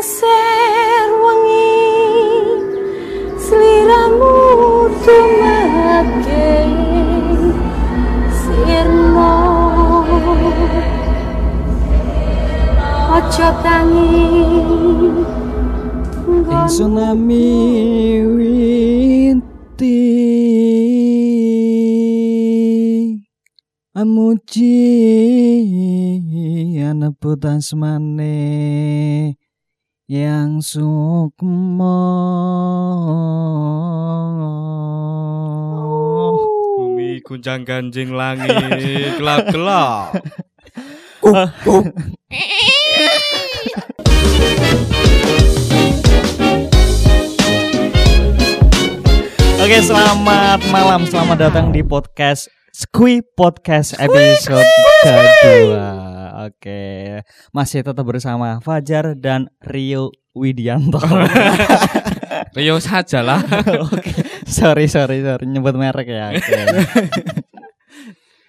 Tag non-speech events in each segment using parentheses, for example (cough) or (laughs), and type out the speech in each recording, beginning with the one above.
lengser wengi sliramu tumake sirno ojo tangi tsunami winti. Amuji anebut asmane yang sukmo. Bumi gunjang ganjing langit gelap-gelap. (laughs) Oke selamat malam. Selamat datang di podcast Squee Podcast episode kedua Oke masih tetap bersama Fajar dan Rio Widianto (laughs) Rio saja lah. (laughs) Oke, sorry sorry sorry nyebut merek ya. Oke.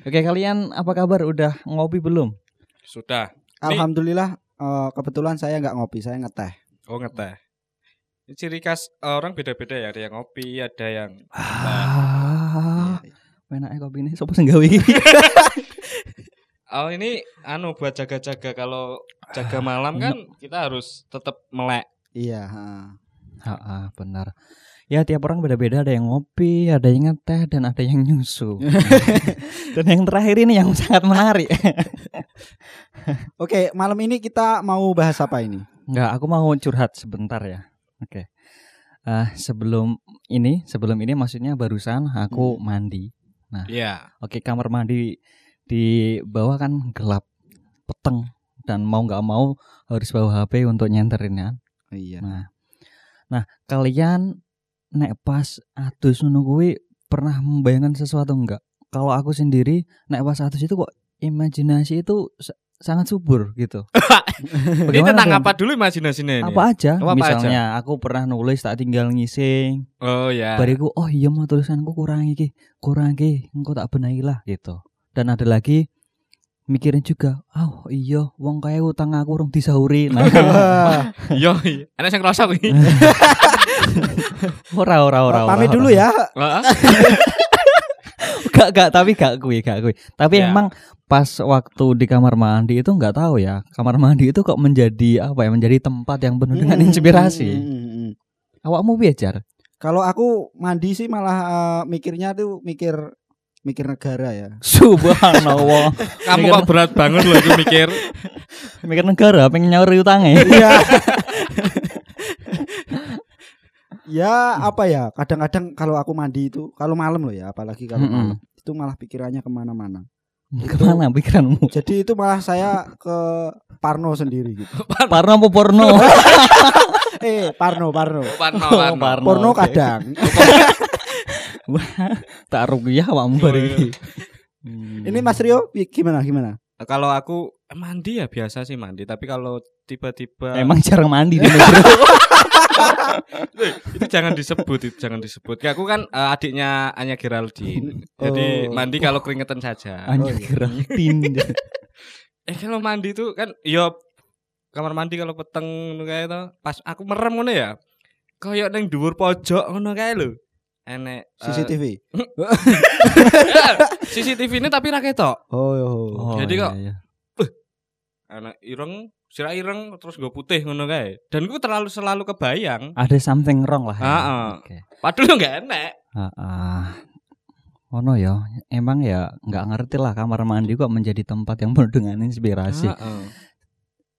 (laughs) Oke, kalian apa kabar? Udah ngopi belum? Sudah. Alhamdulillah eh, kebetulan saya nggak ngopi, saya ngeteh. Oh ngeteh. Ini Ciri khas orang beda-beda ya. Ada yang ngopi, ada yang Ah, enaknya kopi ini sopo iki? Oh ini anu buat jaga-jaga kalau jaga malam kan kita harus tetap melek. Iya, ha. Heeh, benar. Ya tiap orang beda-beda ada yang ngopi, ada yang ngeteh dan ada yang nyusu. (laughs) dan yang terakhir ini yang sangat menarik. Oke, malam ini kita mau bahas apa ini? Enggak, aku mau curhat sebentar ya. Oke. Eh, sebelum ini, sebelum ini maksudnya barusan aku mandi. Iya. Oke, kamar mandi di bawah kan gelap, peteng dan mau nggak mau harus bawa HP untuk nyenterin ya. Iya. Nah, nah kalian nek pas adus ngono kuwi pernah membayangkan sesuatu enggak? Kalau aku sendiri nek pas adus itu kok imajinasi itu sa- sangat subur gitu. (laughs) Ini tentang apa dulu imajinasinya ini? Apa aja? Oh, apa Misalnya aku pernah nulis tak tinggal ngising, Oh ya. bariku oh iya mau tulisanku kurang iki, kurang iki, engko tak benahi lah gitu. Dan ada lagi mikirin juga, oh iya wong kaya utang aku urung disauri. Nah, (laughs) Yo, ana sing krasa kuwi. (laughs) ora ora ora. pamit dulu ya. Heeh. (laughs) Gak gak tapi gak kui gak kui. Tapi Ya. emang pas waktu di kamar mandi itu nggak tahu ya kamar mandi itu kok menjadi apa ya menjadi tempat yang penuh dengan Hmm, inspirasi. hmm, hmm. Awakmu belajar? Kalau aku mandi sih malah eh, mikirnya tuh mikir mikir negara ya. Subhanallah. (laughs) Kamu kok berat banget loh itu mikir. (laughs) Mikir negara pengen nyauri utangnya. Iya. (laughs) ya apa ya? Kadang-kadang kalau aku mandi itu kalau malam loh ya, apalagi kalau Mm-mm. malam itu malah pikirannya ke mana-mana. Ke mana pikiranmu? Jadi itu malah saya ke Parno sendiri gitu. Parno apa porno? eh Parno Parno. Parno, Oh, Parno. Parno. Porno kadang. (laughs) Tak rugiah awakmu bareng iki. Hmm. Ini Mas Rio gimana gimana? Kalau aku mandi ya biasa sih mandi, tapi kalau tiba-tiba emang jarang mandi di (laughs) negeri. itu jangan disebut, itu jangan disebut. Kayak aku kan eh, adiknya Anya Geraldine. (laughs) Jadi Oh. mandi kalau keringetan saja. Hanya iya. Geraldine. Eh kalau mandi itu kan yo kamar mandi kalau peteng ngono kae to, pas aku merem ngono ya. Kayak neng dhuwur pojok ngono kae lho. Enek eh, (laughs) CCTV. CCTV ini tapi ra ketok. Oh, oh. Oh, Jadi iya, kok- iya. Anak ireng, sirah ireng terus gue putih ngono kae. Dan gue terlalu selalu kebayang. ada something wrong lah. ya. Heeh. Oke. Padahal enggak enek. Ah, ono ya, emang ya nggak ngerti lah kamar mandi kok menjadi tempat yang penuh dengan inspirasi. Heeh.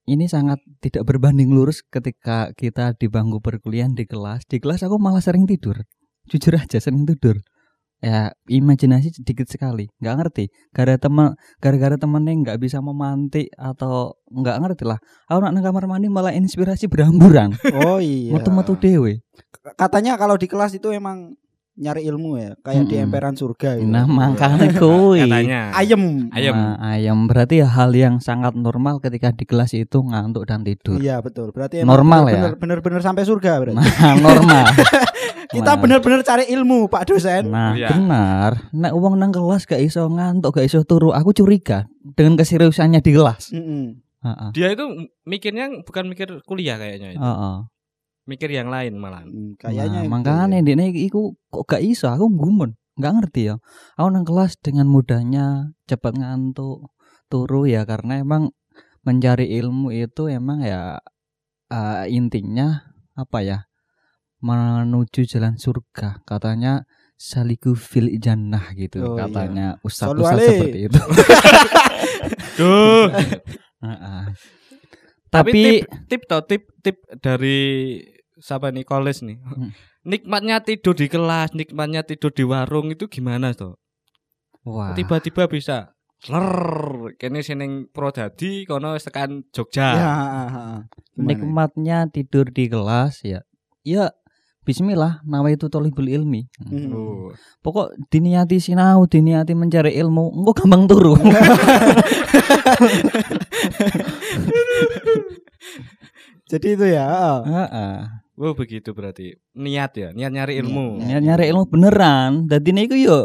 Ini sangat tidak berbanding lurus ketika kita di bangku perkuliahan di kelas. Di kelas aku malah sering tidur. Jujur aja sering tidur. Ya imajinasi sedikit sekali, nggak ngerti. Gara teman, gara-gara temennya nggak bisa memantik atau nggak ngerti lah. Aku nak nang kamar mandi malah inspirasi berhamburan. Oh iya. Metu-metu dewe. Katanya kalau di kelas itu emang nyari ilmu ya, kayak di Mm-mm. emperan surga gitu. Nah makanya (laughs) kuy. Katanya. Ayem. Ayam. Nah, ayam berarti ya hal yang sangat normal ketika di kelas itu ngantuk dan tidur. Iya betul. Berarti Normal ya? Bener-bener sampai surga berarti. Nah, normal. (laughs) Kita Nah. bener-bener cari ilmu Pak dosen. Nah, Iya. benar. Nek uang nang kelas gak iso ngantuk, gak iso turu, aku curiga dengan keseriusannya di kelas. Mm-mm. Heeh. Dia itu mikirnya bukan mikir kuliah kayaknya itu. Heeh. Mikir yang lain malah. Hmm, kayaknya Nah, makanya ya. dene iku kok gak iso aku gumun nggak ngerti ya aku nang kelas dengan mudahnya cepat ngantuk turu ya karena emang mencari ilmu itu emang ya eh, intinya apa ya menuju jalan surga katanya saliku fil jannah gitu Oh, iya. katanya Solu ustadz ale. seperti itu (laughs) Duh. Heeh. Tapi tapi tip tip toh tip tip dari siapa nih koles nih. Hmm. Nikmatnya tidur di kelas, nikmatnya tidur di warung itu gimana toh? wah Tiba-tiba bisa ler kene seneng Prodadi kono tekan Ya, Jogja. Gimana? nikmatnya tidur di kelas ya ya Bismillah nawaitu tolibul ilmi Hmm. Oh. pokok diniati sinau diniati mencari ilmu engko gampang turu (laughs) Jadi itu ya. Heeh. Oh begitu berarti. Niat ya, niat nyari ilmu. Niat nyari ilmu beneran. Dadi iku yo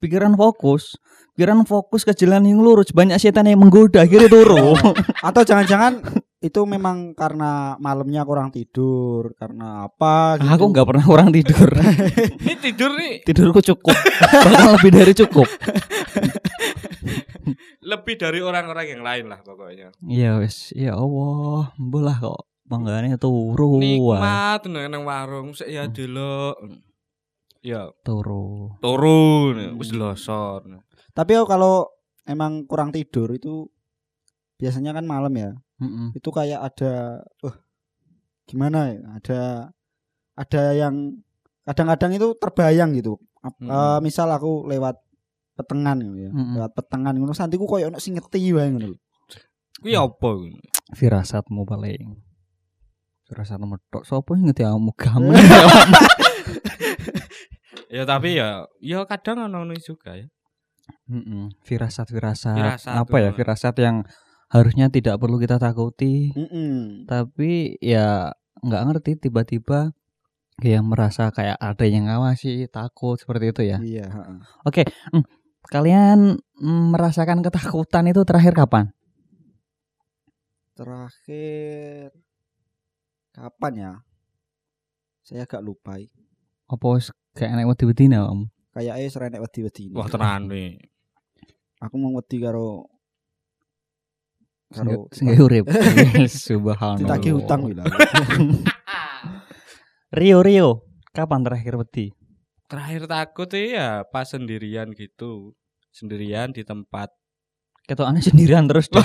pikiran fokus. Pikiran fokus ke jalan yang lurus. Banyak setan yang menggoda akhirnya turu. (laughs) Atau jangan-jangan itu memang karena malamnya kurang tidur, karena apa gitu. aku nggak pernah kurang tidur. Ini tidur nih. Tidurku cukup. Bahkan lebih dari cukup (laughs) lebih dari orang-orang yang lain lah pokoknya. iya wes ya Allah bolah kok banggane turu wae. Nikmat nang nang warung sik ya delok. Ya, turu turun, wis losor. Tapi aku kalau emang kurang tidur itu biasanya kan malam ya. Mm-mm. Itu kayak ada eh gimana ya? Ada ada yang kadang-kadang itu terbayang gitu. Hmm. eh, misal aku lewat petengan gitu ya. Mm-mm. Lewat petengan ngono santiku koyo ono sing ngeti wae ngono lho. Kuwi apa kuwi? firasatmu paling firasatmu tok sapa sing ngerti kamu kamu (laughs) Ya tapi ya ya kadang ono ono juga ya. Mm-mm. firasat firasat Firasat, apa ya firasat yang harusnya tidak perlu kita takuti Mm-mm. tapi ya nggak ngerti tiba-tiba yang merasa kayak ada yang ngawasi takut seperti itu ya Iya, heeh. Hmm, kalian mm, merasakan ketakutan itu terakhir kapan Terakhir kapan ya? Saya agak lupa. apa wis kayak enek wedi-wedi kamu Kayaknya serenek wedi-wedi. ini. Wah tenan nih. Aku mau wedi karo karo sing urip (laughs) subhanallah ditagih utang gitu. (laughs) Rio Rio kapan terakhir wedi Terakhir takut ya pas sendirian gitu. Sendirian di tempat. ketuanya sendirian terus deh.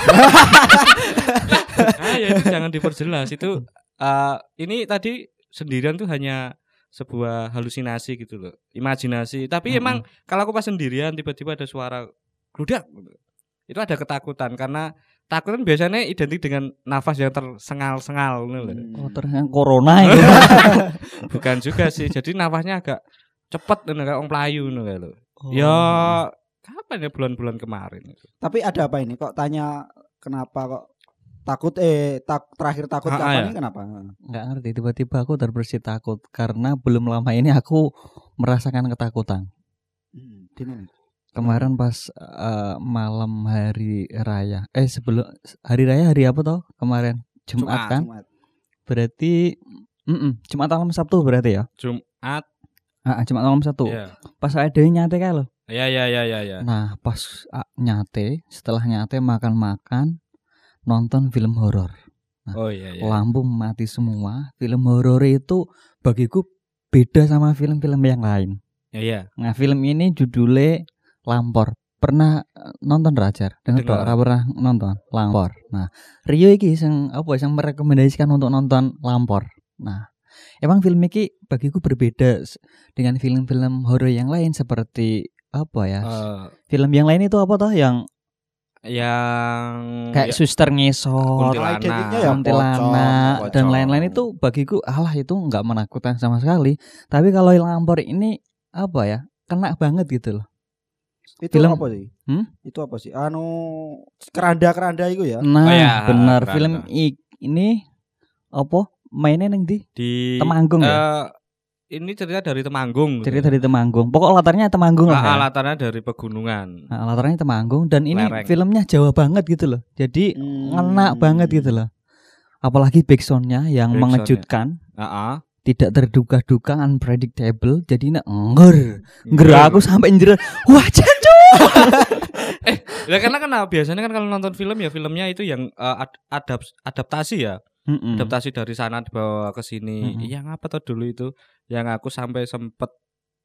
ah ya itu jangan diperjelas itu eh, ini tadi sendirian tuh hanya sebuah halusinasi gitu loh imajinasi tapi Mm-mm. emang kalau aku pas sendirian tiba-tiba ada suara gludak itu ada ketakutan karena takut kan biasanya identik dengan nafas yang tersengal-sengal loh. Hmm. oh terus yang corona itu (laughs) bukan juga sih jadi nafasnya agak cepet gitu, kayak orang pelayu gitu loh. Oh. ya kapan ya bulan-bulan kemarin itu Tapi ada apa ini? Kok tanya kenapa kok takut eh tak terakhir takut kapan ya. ini kenapa? nggak ngerti tiba-tiba aku terbersit takut karena belum lama ini aku merasakan ketakutan Hmm, kemarin pas eh, malam hari raya eh sebelum hari raya hari apa toh kemarin Jumat, Jumat, kan Jumat. berarti mm-mm, Jumat malam Sabtu berarti ya Jumat ah, Jumat malam Sabtu ya pas ada yang nyate kayak lo ya ya ya ya ya nah pas ah, nyate setelah nyate makan-makan nonton film horor. Oh iya iya. lampu mati semua. Film horor itu bagiku beda sama film-film yang lain. Ya ya nah film ini judulnya Lampor. Pernah eh, nonton Rajar dengar dok pernah nonton? Lampor. Nah Rio iki sing apa yang merekomendasikan untuk nonton Lampor. Nah emang film ini bagiku berbeda dengan film-film horor yang lain seperti apa ya Eh, film yang lain itu apa toh yang yang kayak ya, suster ngesot Kuntilanak. Ya dan lain-lain itu bagiku alah itu nggak menakutkan sama sekali tapi kalau lampor ini apa ya kena banget gitu loh Itu Film- apa sih? Hmm? Itu apa sih? Anu keranda-keranda itu ya. nah ya, benar keranda. film ini apa mainnya neng di di Temanggung ya eh, ini cerita dari Temanggung. cerita dari Temanggung. Pokok latarnya Temanggung lah. Ah, ya. latarnya dari pegunungan. Nah, latarnya Temanggung dan ini Lereng. filmnya Jawa banget gitu loh. Jadi Hmm. ngena banget gitu loh. Apalagi backsoundnya yang Backsoundnya. mengejutkan, Heeh. tidak terduga-duga, unpredictable. Jadi ini engger, engger aku sampai njer. Wah, jancu. Ya (laughs) karena kan biasanya kan kalau nonton film ya filmnya itu yang eh, ad- adap- adaptasi ya. Mm-mm. Adaptasi dari sana dibawa ke sini. Yang apa tuh dulu itu yang aku sampai sempet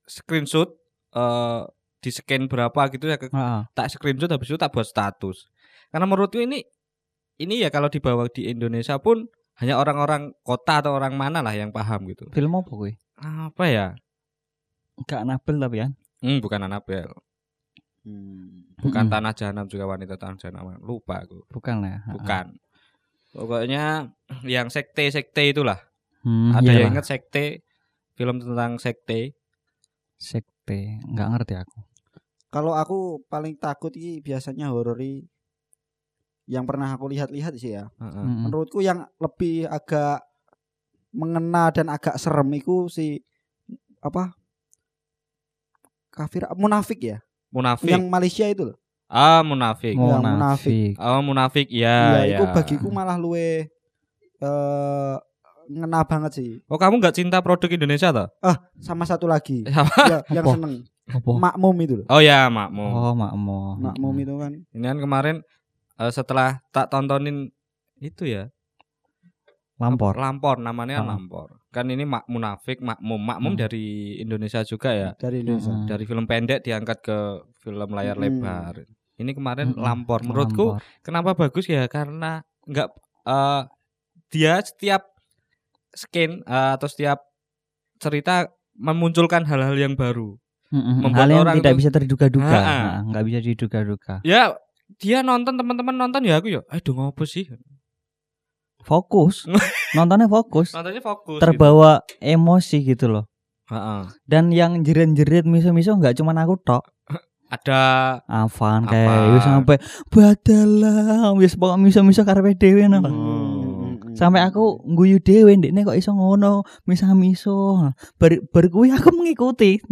screenshot eh di scan berapa gitu ya ke- Ah, tak screenshot habis itu tak buat status. Karena menurutku ini ini ya kalau dibawa di Indonesia pun hanya orang-orang kota atau orang mana lah yang paham gitu. film apa gue? Apa ya? Gak Nabel tapi kan. Hmm, bukan Anabel, Hmm. bukan Mm-mm. Tanah Jahanam juga wanita Tanah Jahanam. Lupa aku. Bukan ya. Ah, Bukan. Pokoknya yang sekte-sekte itulah. Hmm, Ada iyalah. yang ingat sekte? Film tentang sekte? sekte, nggak ngerti aku. Kalau aku paling takut ini biasanya horor yang pernah aku lihat-lihat sih ya. Heeh. Mm-mm. Menurutku yang lebih agak mengena dan agak serem itu si apa? Kafir munafik ya. Munafik. Yang Malaysia itu loh. Ah, munafik. Mau- Munafik. Oh, munafik. Iya, Ya, itu ya. bagiku malah luwe eh ngena banget sih. Oh, kamu nggak cinta produk Indonesia toh? Sama satu lagi Apa? ya, yang Apa? seneng Apa? makmum itu loh. Oh ya, makmu. Oh, makmu. Makmum itu kan Ini kan kemarin eh, setelah tak tontonin itu ya. Lampor. Lampor namanya kan Ah. Lampor. Kan ini mak munafik, makmum. Makmum Hmm. dari Indonesia juga ya. dari Indonesia. Mm-mm. Dari film pendek diangkat ke film layar Hmm. lebar. Ini kemarin Mm-mm. Lampor. Menurutku Lampor. kenapa bagus ya karena nggak eh, dia setiap skin eh, atau setiap cerita memunculkan hal-hal yang baru. Membuat Hal yang orang tidak tuh- bisa terduga-duga, Ah, ah. Nah, nggak bisa diduga-duga. Ya dia nonton teman-teman nonton ya aku ya. Aduh ngopo sih? Fokus, (laughs) nontonnya fokus, Nontonnya fokus. terbawa emosi gitu loh. Gitu. Heeh. Dan yang jerit-jerit miso-miso nggak cuma aku tok, Ada Afan Afan. kayak wis sampai badalah wis pokok miso-miso karepe dhewe hmm, hmm. Sampai aku guyu dhewe ndekne kok iso ngono, misa-miso. Bar, bar kuwi aku mengikuti.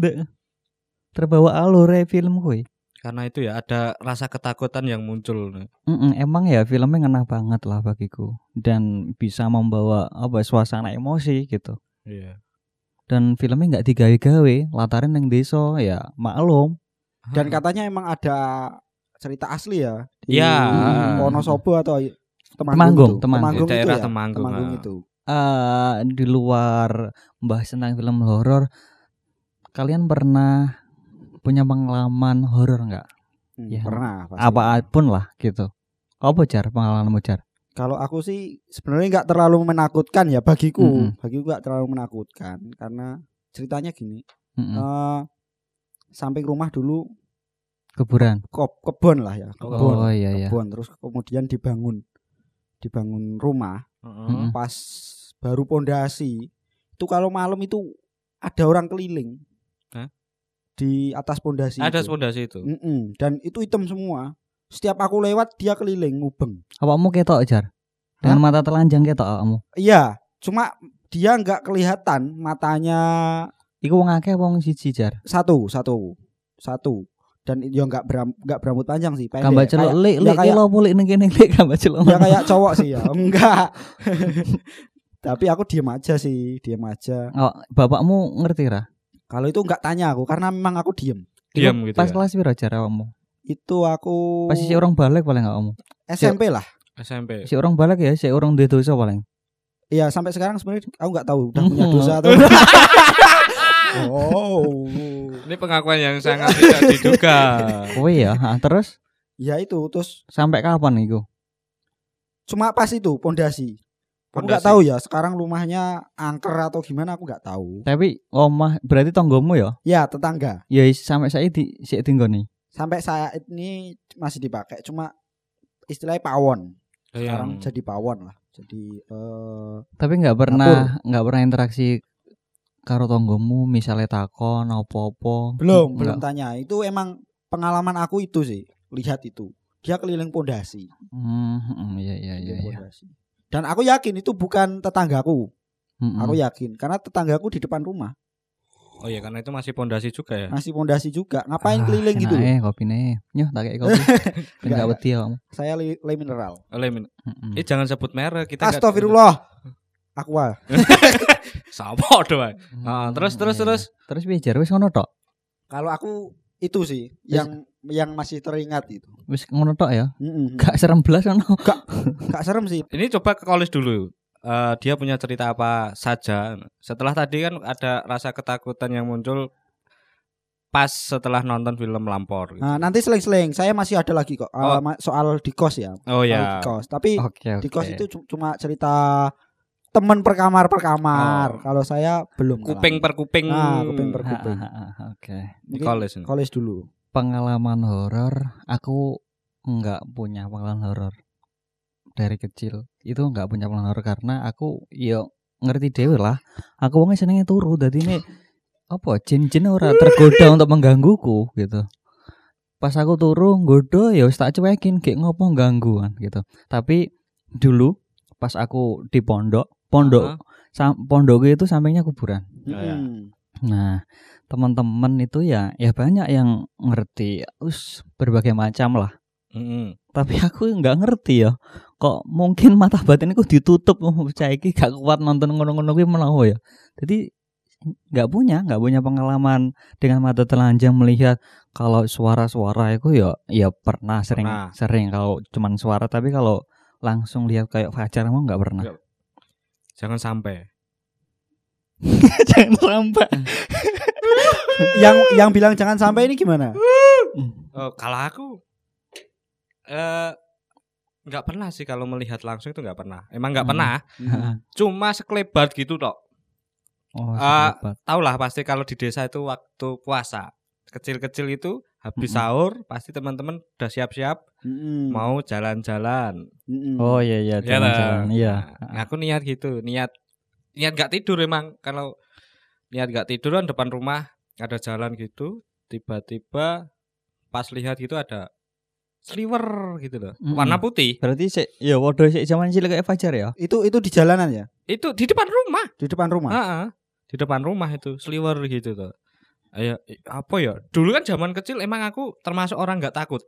Terbawa alure film kuwi. karena itu ya ada rasa ketakutan yang muncul. Mm-mm, emang ya filmnya ngena banget lah bagiku dan bisa membawa apa suasana emosi gitu. Iya. Dan filmnya nggak digawe-gawe, lataran yang desa ya maklum. Dan katanya emang ada cerita asli ya di Iya. Wonosobo atau Temanggung, Temanggung, itu. Temanggung. itu Daerah ya? Temanggung, Temanggung itu. eh di luar membahas tentang film horor, kalian pernah punya pengalaman horor nggak? Hmm, Ya. Pernah. pasti. Apa pun lah gitu. Apa jar pengalamanmu jar? Kalau aku sih sebenarnya nggak terlalu menakutkan ya bagiku. Mm-mm. Bagiku nggak terlalu menakutkan karena ceritanya gini. Mm-mm. eh samping rumah dulu Kuburan. kop kebon lah ya kebon Oh iya iya. kebon terus kemudian dibangun dibangun rumah Heeh. Mm-mm. pas baru pondasi itu kalau malam itu ada orang keliling Hah? di atas pondasi Ada itu. pondasi itu. Mm-mm. dan itu hitam semua setiap aku lewat dia keliling ngubeng Awakmu ketok jar? Dengan mata telanjang ketok awakmu. iya cuma dia nggak kelihatan matanya Iku wong akeh apa wong siji jar? satu satu satu dan dia nggak beram, nggak berambut panjang sih pendek. Gambar Kayak- lek ya lek kayak- lo boleh ning kene lek gambar celuk. ya kayak cowok sih ya (laughs) enggak (laughs) tapi aku diem aja sih diem aja Oh, bapakmu ngerti ra? kalau itu nggak tanya aku karena memang aku diem Diam Iku gitu Pas ya. kelas piro jar awakmu? itu aku Pas si orang balik paling awakmu. SMP lah SMP. Si orang balik ya, si orang duwe dosa paling. Iya sampai sekarang sebenarnya aku nggak tahu udah punya Mhm. dosa atau (laughs) oh Ini pengakuan yang sangat tidak diduga. (laughs) Oh iya, ha, terus ya itu terus sampai kapan iku? cuma pas itu pondasi aku nggak Pondasi. tahu ya sekarang rumahnya angker atau gimana aku nggak tahu Tapi omah berarti tonggomu ya? ya tetangga Ya sampai saya di sik tinggoni. sampai saat ini masih dipakai cuma istilahnya pawon sekarang Yang jadi pawon lah jadi eh Tapi nggak pernah nggak pernah interaksi karo tonggomu misalnya takon apa-apa. belum Nggak. belum tanya itu emang pengalaman aku itu sih lihat itu dia keliling pondasi Hmm, hmm, iya iya iya iya. pondasi. dan aku yakin itu bukan tetanggaku Hmm, aku yakin karena tetanggaku di depan rumah Oh iya karena itu masih pondasi juga ya. Masih pondasi juga. Ngapain Ah, keliling gitu? enak ae kopine. Nyoh tak kayak kopi. (laughs) Enggak, gak wedi ya. Saya le, le mineral. Oleh min- Mm-mm. Eh jangan sebut merek kita. Astagfirullah. Aqua. (laughs) Sama (laughs) doang. Ah, terus terus Iya. terus. Terus piye jar wis ngono tok. Kalau aku itu sih yang yang masih teringat itu. Wis ngono tok ya. Mm-mm. Gak serem belas ngono. (laughs) Gak serem sih. Ini coba ke college dulu. Eh, dia punya cerita apa saja. Setelah tadi kan ada rasa ketakutan yang muncul pas setelah nonton film Lampor. gitu. Nah, nanti seling-seling. Saya masih ada lagi kok Oh. uh, ma- soal di kos ya. Oh ya. Di kos. Tapi Oke oke. di kos itu cu- cuma cerita teman per kamar per kamar. Oh. Kalau saya belum. Kuping per kuping. Nah, kuping per Ah, kuping. (laughs) Oke. Di Mungkin college. dulu. Pengalaman horor aku nggak punya pengalaman horor dari kecil. Itu nggak punya pengalaman horor karena aku yo ngerti dewe lah. Aku wongnya senengnya turu. Jadi ini apa jin-jin ora tergoda untuk menggangguku gitu. Pas aku turu nggodo ya wis tak cuekin kayak ngopo ganggu kan gitu. Tapi dulu pas aku di pondok, pondok sam, pondok itu sampingnya kuburan. Oh, ya. Mm-mm. Nah, teman-teman itu ya ya banyak yang ngerti, us berbagai macam lah. mm-mm. Tapi aku nggak ngerti ya. Kok mungkin mata batinku ditutup mau percaya iki gak kuat nonton ngono-ngono kuwi menawa ya. Jadi nggak punya, nggak punya pengalaman dengan mata telanjang melihat kalau suara-suara itu ya ya pernah sering Pernah. sering kalau cuman suara tapi kalau langsung lihat kayak fajar emang nggak pernah. Nggak. Jangan sampai. (laughs) Jangan sampai. (laughs) yang yang bilang jangan sampai ini gimana? Oh, (laughs) kalau aku eh nggak pernah sih kalau melihat langsung itu nggak pernah. Emang nggak Hmm. pernah. Cuma sekelebat gitu tok. Oh, Ah, sehebat. Tau lah pasti kalau di desa itu waktu puasa kecil-kecil itu habis Mm-mm. sahur pasti teman-teman udah siap-siap Mm-mm. mau jalan-jalan. Mm-mm. Oh iya iya Ya jalan-jalan iya. Nah, aku niat gitu, niat niat gak tidur emang kalau niat gak tidur kan depan rumah ada jalan gitu, tiba-tiba pas lihat gitu ada sliver gitu loh, Mm-mm. warna putih. Berarti sik ya waduh sik zaman cilik kayak Fajar ya. Itu itu di jalanan ya? Itu di depan rumah. Di depan rumah. Heeh. Di depan rumah itu sliver gitu tuh. Ayo apa ya? Dulu kan zaman kecil emang aku termasuk orang nggak takut.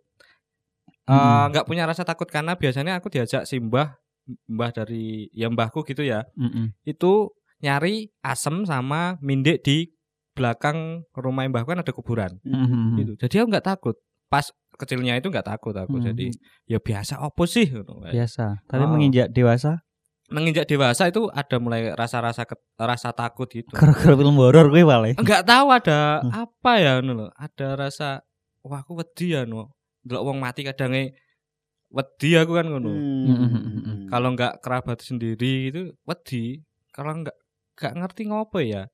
Eh, Mm. nggak punya rasa takut karena biasanya aku diajak simbah mbah dari ya mbahku gitu ya. Mm-mm. itu nyari asem sama mindek di belakang rumah mbahku kan ada kuburan Mhm. gitu. Jadi aku nggak takut. Pas kecilnya itu nggak takut aku. Hmm. Jadi ya biasa opo sih ngono kayak. Biasa. Tapi Oh. menginjak dewasa Menginjak dewasa itu ada mulai rasa-rasa rasa takut gitu. gara-gara film horor gue paling. Enggak tahu ada Hmm. apa ya ngono lho. Ada rasa wah aku wedi ya no. Delok wong mati kadangnya wedi aku kan ngono. Hmm. Mm-mm. Kalau nggak kerabat sendiri itu wedi. Kalau nggak nggak ngerti ngopo ya.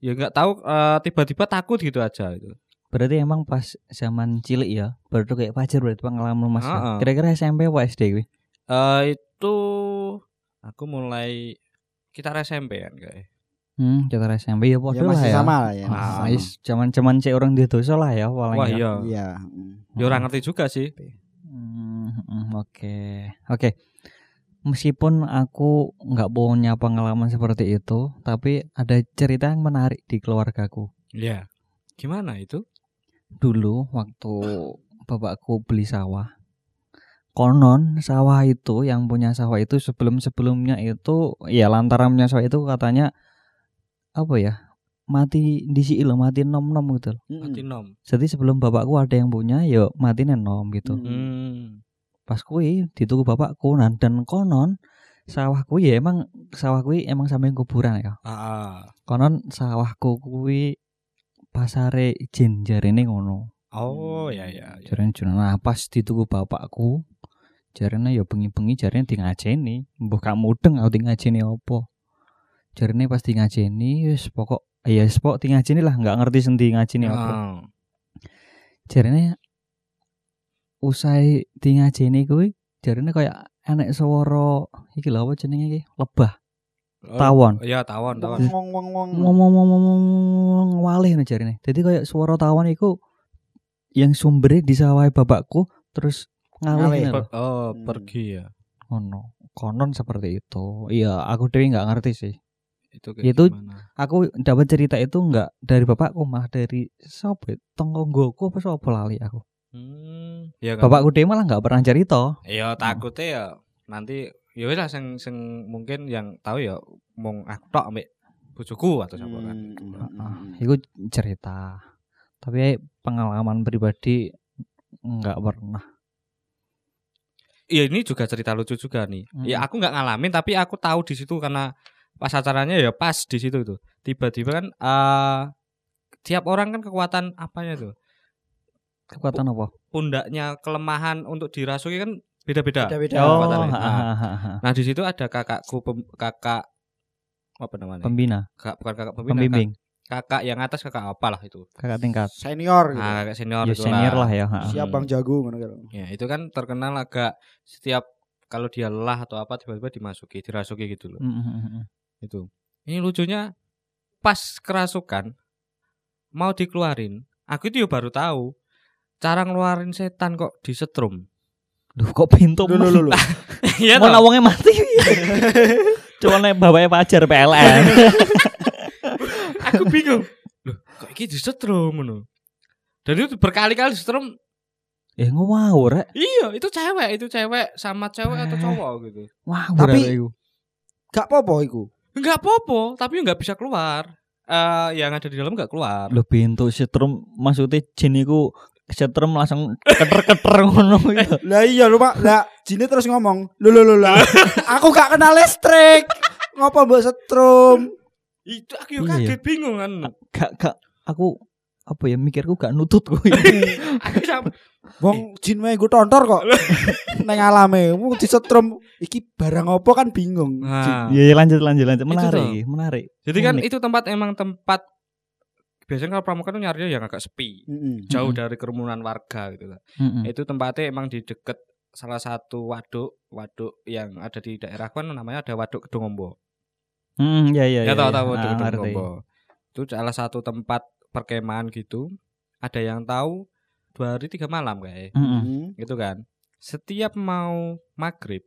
Ya nggak tahu eh, tiba-tiba takut gitu aja itu. Berarti emang pas zaman cilik ya, baru kayak Fajar berarti pengalaman Mas. Kira-kira SMP apa SD gue? Eh itu aku mulai kita SMP kan kayak. Hmm, kita SMP ya Ya podo lah masih ya. sama lah ya. Ah, Ah. is zaman-zaman cek orang di dosa lah ya paling Wah ya. iya. Iya. mm. Ya orang ngerti juga sih. Hmm, hmm, Oke, oke. Meskipun aku nggak punya pengalaman seperti itu, tapi ada cerita yang menarik di keluargaku. Iya. Gimana itu? Dulu waktu bapakku beli sawah, konon sawah itu yang punya sawah itu sebelum sebelumnya itu, ya lantaran punya sawah itu katanya apa ya mati di si mati nom nom gitu. loh. Mm-mm. Mati nom. Jadi sebelum bapakku ada yang punya, yo mati nom gitu. Hmm. Hmm. pas kui dituku bapakku nan dan konon sawah kui ya emang sawah kui emang samping kuburan ya Ah, konon sawahku kui pasare jin jarene ngono Oh ya ya. ya. jarene jin nah pas dituku bapakku jarene ya bengi-bengi jarene di ngajeni mbah gak mudeng aku di ngajeni apa jarene pas di ngajeni wis pokok ya wis pokok di ngajeni lah nggak ngerti sendi ngajeni apa Ah. jarene usai di ngajeni kuwi jarene kayak enek swara iki lho apa jenenge iki lebah Oh, Tawon. Iya, tawon, tawon. Wong wong wong. ngomong-ngomong walih no jarene dadi kayak swara tawon iku yang sumbernya di sawah bapakku terus ngalih. Per- oh, Hmm. pergi ya. ngono konon seperti itu iya aku dewi nggak ngerti sih Itu kayak Itu- gimana? Aku dapat cerita itu enggak dari bapakku malah dari sapa? Tonggoku apa sapa lali aku. Hmm, ya kan. Bapakku dia malah enggak pernah cerita. Ya takutnya ya nanti ya wis lah sing sing mungkin yang tahu ya mung aku tok ambek bojoku atau siapa kan. Hmm, hmm, hmm, Ah, hmm. Itu cerita. Tapi pengalaman pribadi enggak pernah. Iya ini juga cerita lucu juga nih. Hmm. Ya aku nggak ngalamin tapi aku tahu di situ karena pas acaranya ya pas di situ tuh. Tiba-tiba kan eh tiap orang kan kekuatan apanya tuh Kekuatan apa? pundaknya kelemahan untuk dirasuki kan beda-beda. Beda-beda. Oh, Nah, nah di situ ada kakakku pem- kakak apa namanya? pembina, Kakak bukan kakak pembina, pembimbing, Kakak, kakak yang atas kakak apalah itu. kakak tingkat. Senior gitu. Nah, kakak senior Ya itu senior lah ya. Siap Bang Jago ngono kan. Ya, itu kan terkenal agak setiap kalau dia lelah atau apa tiba-tiba dimasuki, dirasuki gitu loh. Mm, mm, mm, mm. Itu. Ini lucunya pas kerasukan mau dikeluarin, aku itu ya baru tahu cara ngeluarin setan kok disetrum. Duh kok pintu lho lho. lho. Iya Mau nawangnya mati. (laughs) Cuma nek bapaknya pajar PLN. (laughs) aku bingung. Loh, kok iki disetrum ngono. Dan itu berkali-kali disetrum. Eh ngawur rek. Iya, itu cewek, itu cewek sama cewek atau Eh. cowok gitu. Ngawur Tapi- rek iku. Gak apa-apa iku. Enggak apa-apa, tapi nggak bisa keluar. Eh yang ada di dalam nggak keluar. Lho pintu setrum maksudnya jin iku setrum langsung keter-keter (laughs) ngono gitu. Lah iya lu Pak. Lah Jine terus ngomong, "Lho lho lho lah. (laughs) Aku gak kenal listrik. Ngopo mbok setrum?" Itu aku yo Iya. kaget bingung kan. Gak gak aku apa ya mikirku gak nutut kok. (laughs) aku sama Wong jin wae gue tontor kok. (laughs) Neng alame, mu disetrum iki barang opo kan bingung. Nah, Iya iya, lanjut lanjut lanjut menarik menarik. jadi kan Unik. itu tempat emang tempat biasanya kalau pramuka tuh nyarinya yang agak sepi, Mm-mm. jauh Mm-mm. dari kerumunan warga gitu lah. Mm-mm. Itu tempatnya emang di deket salah satu waduk, waduk yang ada di daerah kan namanya ada waduk Kedungombo. Hmm, ya ya Ya, tahu ya. tahu Ah, waduk ngerti. Kedungombo. Itu salah satu tempat perkemahan gitu. Ada yang tahu dua hari tiga malam kayak. Mm. gitu kan. Setiap mau maghrib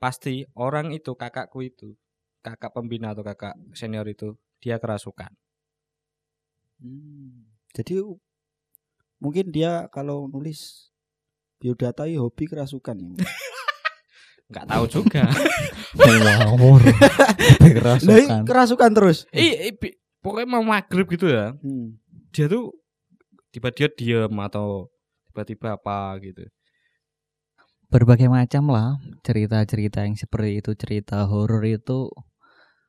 pasti orang itu kakakku itu kakak pembina atau kakak senior itu dia kerasukan. Hmm. Jadi mungkin dia kalau nulis biodata ya hobi kerasukan ya. (laughs) nggak tahu juga. (laughs) Ngawur. Lah Kerasukan. kerasukan terus. Ih, ih, bi- pokoknya mau maghrib gitu ya. Hmm. Dia tuh tiba dia diem atau tiba-tiba apa gitu. berbagai macam lah cerita-cerita yang seperti itu cerita horor itu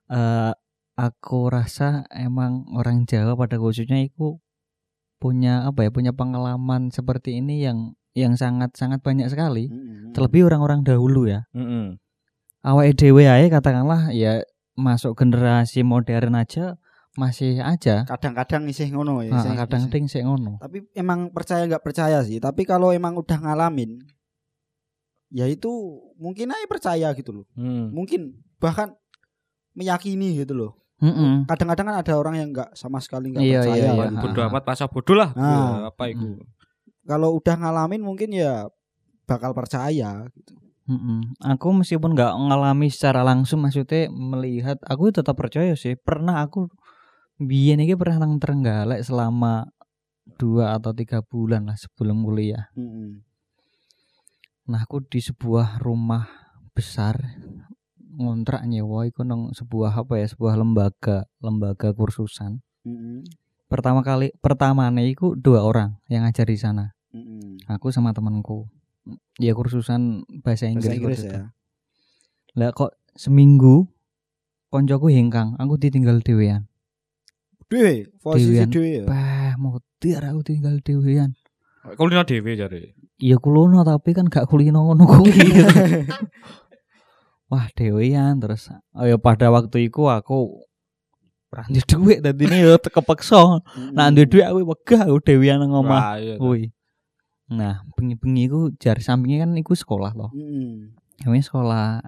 eh aku rasa emang orang Jawa pada khususnya itu punya apa ya punya pengalaman seperti ini yang yang sangat sangat banyak sekali Mm-mm. terlebih orang-orang dahulu ya Mm-mm. awal dewe ae katakanlah ya masuk generasi modern aja masih aja kadang-kadang isih ngono ya. Nah, isih- kadang isih. ting sik ngono Tapi emang percaya nggak percaya sih. Tapi kalau emang udah ngalamin, ya itu mungkin aja percaya gitu loh. Hmm. Mungkin bahkan meyakini gitu loh. Mm-mm. Kadang-kadang kan ada orang yang nggak sama sekali nggak Iya, percaya. iya, iya. kan. Bodoh amat pasal bodoh lah. Nah. Ya, apa itu? Mm. Kalau udah ngalamin mungkin ya bakal percaya gitu. Mm-mm. Aku meskipun nggak ngalami secara langsung maksudnya melihat aku tetap percaya sih pernah aku biyen iki pernah nang Trenggalek selama dua atau tiga bulan lah sebelum kuliah. Mm-mm. Nah aku di sebuah rumah besar ngontrak nyewa iku nang sebuah apa ya sebuah lembaga lembaga kursusan. Mm-mm. Pertama kali pertamanya iku dua orang yang ngajar di sana. Mm-mm. Aku sama temanku. Ya kursusan bahasa Inggris. Bahasa Inggris ya. Lah kok seminggu koncoku hengkang, aku ditinggal dhewean. Dewe, posisi Dewean. dewe ya. Bah, mutir aku tinggal dhewean. Kulino dhewe jare. Iya kulono tapi kan gak kulino ngono kuwi. (laughs) Wah, dhewean terus. Oh ya pada waktu itu aku ranti duit dadi ini yo kepeksa. Nah, duwe duit aku wegah aku dhewean nang omah. Kuwi. Nah, bengi-bengi iku jar sampingnya kan iku sekolah loh. Mm-mm. Kami sekolah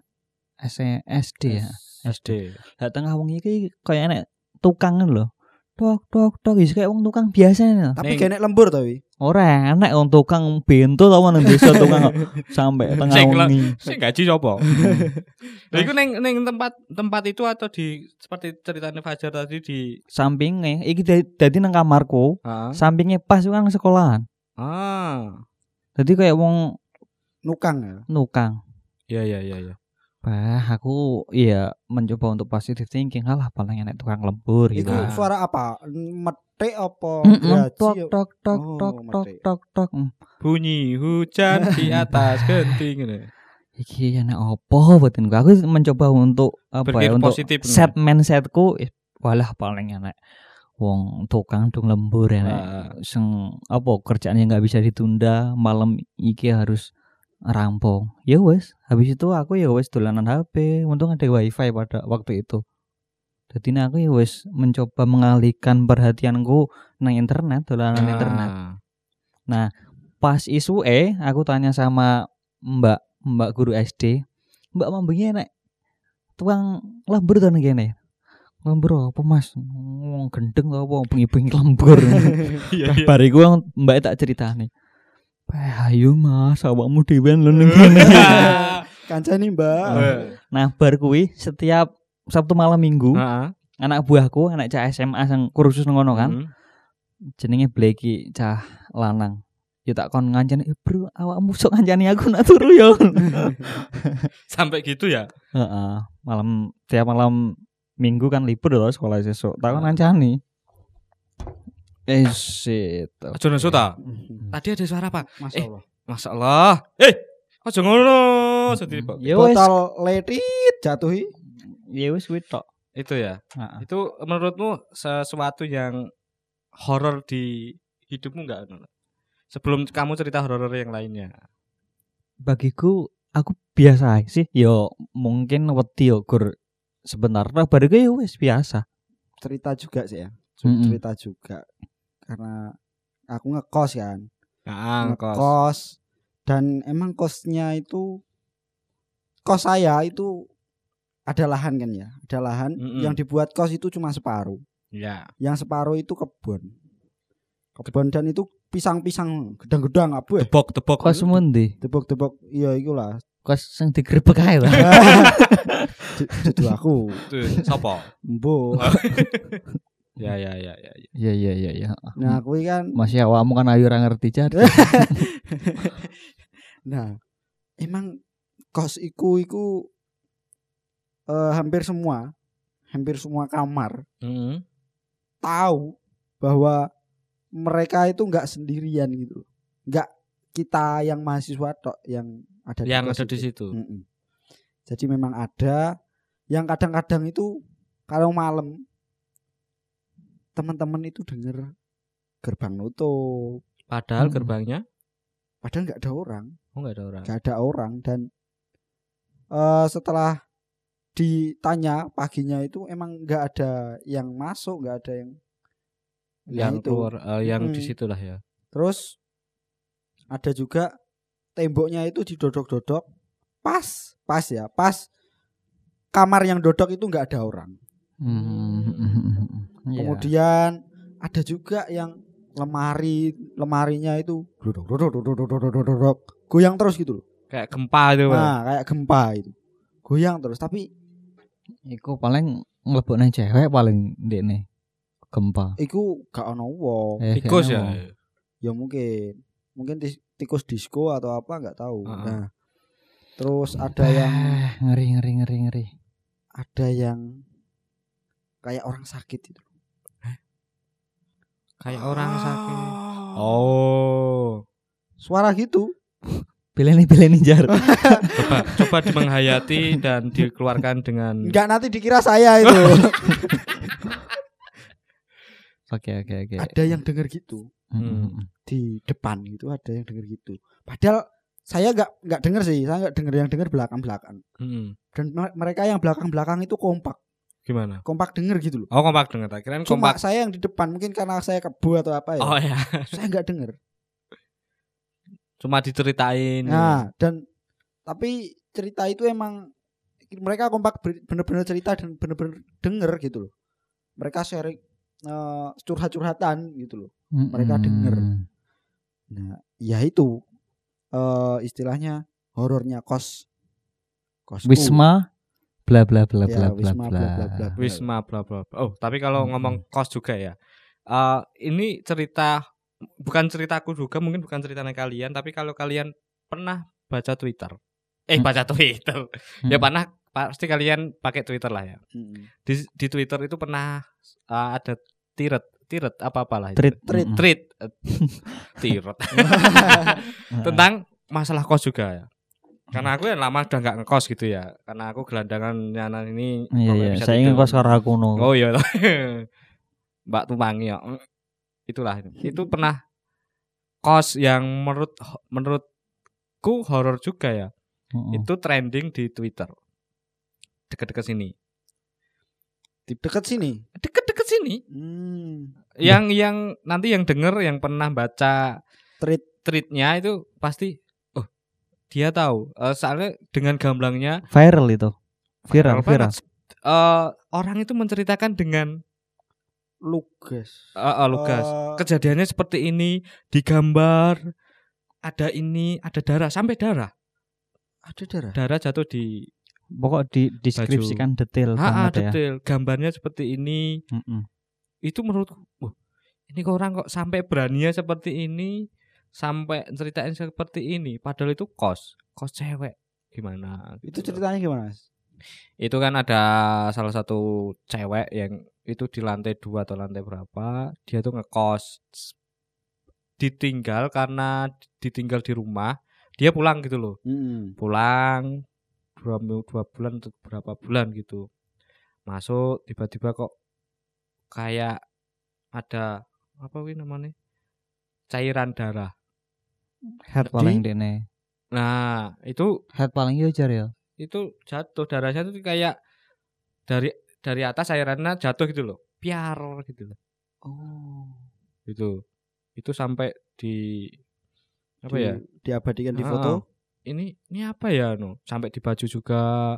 SD ya. SD. Lah tengah wong iki kaya enek tukang kan lho. Tok tok tok wis kayak wong tukang biasa nih. Tapi kayaknya lembur tapi. Ora enak wong tukang bento tau nang desa tukang (laughs) sampai tengah wengi. Sing gaji sapa? (laughs) Lha iku ning ning tempat tempat itu atau di seperti ceritanya Fajar tadi di Sampinge iki dadi nang kamarku, Ah. sampingnya pas kan sekolahan. Ah. Dadi kayak wong Nukang ya. nukang. Iya iya iya iya. Bah, aku iya mencoba untuk positive thinking alah paling enak tukang lembur gitu. Itu Nah. suara apa? Metik apa? Mm-mm, Graji tok apa? tok tok Oh, tok tok tok tok. Mm. Bunyi hujan di (laughs) atas genting ngono. Iki enak opo batinku. Aku mencoba untuk apa Berpikir ya untuk positif, set mindsetku eh, walah paling enak. Wong tukang dung lembur enak. Seng apa kerjaan yang nggak bisa ditunda malam iki harus rampung. Ya wes, habis itu aku ya wes dolanan HP. Untung ada wifi pada waktu itu. Jadi aku ya wes mencoba mengalihkan perhatianku nang internet, dolanan internet. Ah. Pas isu eh aku tanya sama Mbak Mbak guru SD, Mbak mambengi enak tukang lembur to nang kene. Lembur apa Mas? Wong gendeng apa bengi-bengi lembur. (laughs) Iya iya. Bar iku wong Mbak tak ceritane. "Bah, ayo Mas, awakmu dhewean lho ning kene." (laughs) Kancani Mbak. Nah, bar kuwi setiap Sabtu malam Minggu, Heeh. anak buahku, anak cah SMA sing kursus ngono kan, Hmm. jenenge Bleki cah lanang. Ya tak kon ngancani, eh, "Bro, awakmu sok ngancani aku nak turu ya." (laughs) Sampai gitu ya. Heeh, malam tiap malam Minggu kan libur loh sekolah sesuk. Tak kon ngancani. Eh, shit. Aja nesu ta. Mhm. Tadi ada suara apa? Masya Eh. Allah. Masalah. Eh, aja ngono. Sedih, Pak. Ya Botol letit jatuhi. Ya kuwi tok. Itu ya. Heeh. Itu menurutmu sesuatu yang horor di hidupmu enggak? Sebelum kamu cerita horor yang lainnya. Bagiku aku biasa sih. Yo mungkin wedi yo gur sebentar lah bariku ya wes biasa. Cerita juga sih ya. Cu- Mm-mm. Cerita juga. Karena aku ngekos kan. Nah, kos. ngekos dan emang kosnya itu kos saya itu ada lahan kan ya ada lahan Mm-mm. yang dibuat kos itu cuma separuh Ya. yang separuh itu kebun kebun dan itu pisang-pisang gedang-gedang apa ya Tebok-tebok. Kos mundi, tebok-tebok iya ikulah kos sing digrebek ae lah. (laughs) itu aku Sopo? embo (laughs) Ya ya ya ya. ya. Iya iya iya iya. nah aku kan Masih awakmu kan ayu ora ngerti jadi. (laughs) nah emang kos iku iku eh, hampir semua hampir semua kamar Heeh. tahu bahwa mereka itu nggak sendirian gitu nggak kita yang mahasiswa tok yang ada Yang kos ada di itu. situ. Mm-mm. jadi memang ada yang kadang-kadang itu kalau malam teman-teman itu denger gerbang nutup Padahal Hmm. gerbangnya padahal nggak ada orang oh enggak ada orang. nggak ada orang dan eh setelah ditanya paginya itu emang nggak ada yang masuk nggak ada yang Nah, yang itu. keluar eh, yang di Mm-mm. situlah ya. Terus ada juga temboknya itu didodok-dodok pas, pas ya, pas kamar yang dodok itu nggak ada orang. Hmm. (laughs) Iya. Kemudian ada juga yang lemari lemarinya itu dodok dodok dodok dodok dodok dodok goyang terus gitu loh. Kayak gempa itu. Nah, kayak gempa itu. Goyang terus tapi Iku paling nglebokne cewek paling ndekne gempa. iku gak ono wong. Eh, Tikus ya. Ya mungkin mungkin tikus disco atau apa nggak tahu. Heeh. Nah, terus ada yang Eh, ngeri ngeri ngeri ngeri. ada yang kayak orang sakit itu. Kayak orang sakit. Oh. Oh. Suara gitu. Pilih nih pilih nih jar. (laughs) Coba coba menghayati dan dikeluarkan dengan Enggak nanti dikira saya itu. (laughs) Oke oke oke. ada yang denger gitu Mm-mm. di depan gitu, ada yang denger gitu. Padahal saya nggak nggak denger sih, saya nggak denger yang denger belakang belakang. Mm-mm. Dan me- mereka yang belakang belakang itu kompak, gimana? kompak denger gitu loh. Oh kompak dengar. Kirain Cuma kompak. saya yang di depan mungkin karena saya kebu atau apa ya. Oh ya. Saya nggak denger. Cuma diceritain. Nah, dan tapi cerita itu emang mereka kompak bener-bener cerita dan bener-bener denger gitu loh. Mereka sharing eh, curhat-curhatan gitu loh. Mereka denger. Mm-mm. Nah, ya itu eh istilahnya horornya kos. Kosku. Wisma bla bla bla Ya, bla bla Wisma, bla, bla, bla. bla. Wisma bla bla bla. Oh, tapi kalau Hmm. ngomong kos juga ya. eh ini cerita bukan ceritaku juga, mungkin bukan ceritanya kalian, tapi kalau kalian pernah baca Twitter. Eh, Hmm. baca (laughs) Twitter. Ya Hmm. pernah pasti kalian pakai Twitter lah ya. Mm. Di di Twitter itu pernah eh, ada tiret, tiret apa-apalah itu. Treat. Treat. Tweet. Eh, (laughs) tiret. (laughs) Tentang masalah kos juga ya. Karena aku yang lama udah nggak ngekos gitu ya. Karena aku gelandangan nyanan ini. Iya iya, saya ingin kos karo aku no. Oh iya. Mbak Tumangi ya. Itulah itu pernah kos yang menurut menurutku horor juga ya. Mm-mm. Itu trending di Twitter. Deket-deket sini. Dekat sini. Deket-deket sini. Hmm. Yang yang nanti yang denger yang pernah baca Treat. tweetnya itu pasti oh dia tahu. Eh, soalnya dengan gamblangnya Viral itu. Viral, viral. banget. Eh, orang itu menceritakan dengan Lugas. eh, eh, Lukas Eh, kejadiannya seperti ini digambar ada ini ada darah sampai darah ada darah. darah jatuh di Pokok di deskripsikan detail ha, ya. detail gambarnya seperti ini Mm-mm. itu menurutku wah, ini kok orang kok sampai beraninya seperti ini sampai ceritain seperti ini padahal itu kos kos cewek gimana Itu gitu loh. ceritanya gimana? Mas? itu kan ada salah satu cewek yang itu di lantai dua atau lantai berapa dia tuh ngekos ditinggal karena ditinggal di rumah dia pulang gitu loh Mm-mm. pulang dua, dua bulan atau berapa bulan gitu masuk tiba-tiba kok kayak ada apa wih namanya cairan darah Head paling dene. nah itu Head paling yo ya. itu jatuh darahnya tuh kayak dari dari atas cairannya jatuh gitu loh. Piar gitu loh. Oh. gitu. Itu sampai di apa Di- ya? Diabadikan di Ah, foto. ini ini apa ya no? Sampai di baju juga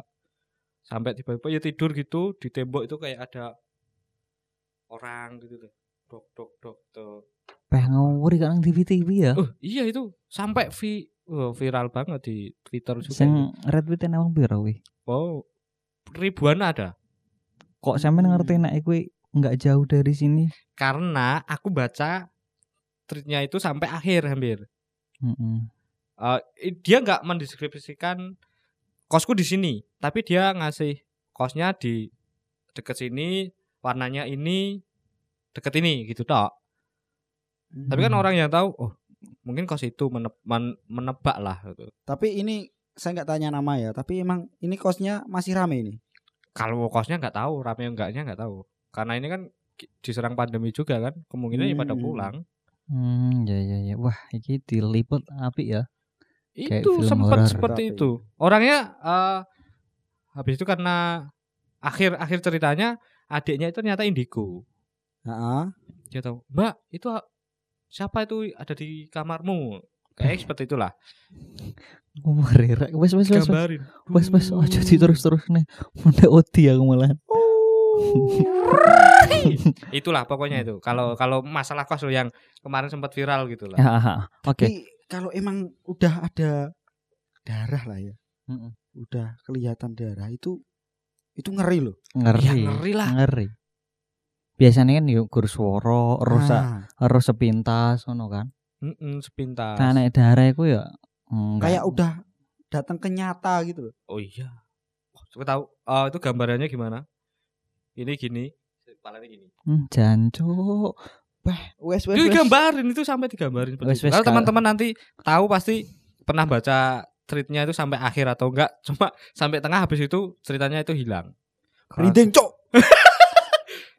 sampai tiba-tiba ya tidur gitu di tembok itu kayak ada orang gitu loh. Dok dok dok tuh. Peh ngawuri kan TV TV ya. oh iya itu. Sampai vi oh, viral banget di twitter juga Sing itu. retweet emang piro wi? oh ribuan ada Kok sampean Hmm. ngerti nek kuwi nggak jauh dari sini? karena aku baca tweetnya itu sampai akhir hampir Mm-mm. Eh, i- dia nggak mendeskripsikan kosku di sini tapi dia ngasih kosnya di deket sini warnanya ini deket ini gitu tok tapi kan Hmm. orang yang tahu oh mungkin kos itu meneb- men- menebak lah gitu Tapi ini saya nggak tanya nama ya, tapi emang ini kosnya masih rame ini. Kalau kosnya nggak tahu rame enggaknya nggak tahu karena ini kan diserang pandemi juga kan kemungkinan ya pada Hmm. pulang Hmm, ya ya ya. Wah, iki diliput api ya. Itu sempat seperti Tapi- itu orangnya eh habis itu karena akhir akhir ceritanya adiknya itu ternyata indigo Heeh. dia tahu mbak itu siapa itu ada di kamarmu kayak (laughs) seperti itulah Umur rek. Wes wes wes. wes. gambarin Wes wes aja terus-terus nih. Munda odi aku malah. (laughs) itulah pokoknya itu kalau kalau masalah kos yang kemarin sempat viral gitu lah Ya. Oke. Tapi kalau emang udah ada darah lah ya, Mm-mm. udah kelihatan darah itu itu ngeri loh. Ngeri. Ya, ngeri lah. Ngeri. Biasanya kan yuk gur swara, rusak, Nah, harus sepintas ngono kan. Mm-mm, sepintas Nah, nek darah iku ya enggak. kayak udah datang ke nyata gitu loh. oh iya coba tahu oh, itu gambarannya gimana ini gini kepalanya gini Hmm, jancuk. Wes wes itu wes. gambarin itu sampai digambarin Wes, wes, Kalau teman-teman nanti tahu pasti pernah baca tweetnya itu sampai akhir atau enggak (laughs) cuma sampai tengah habis itu ceritanya itu hilang Rinding cok. (laughs)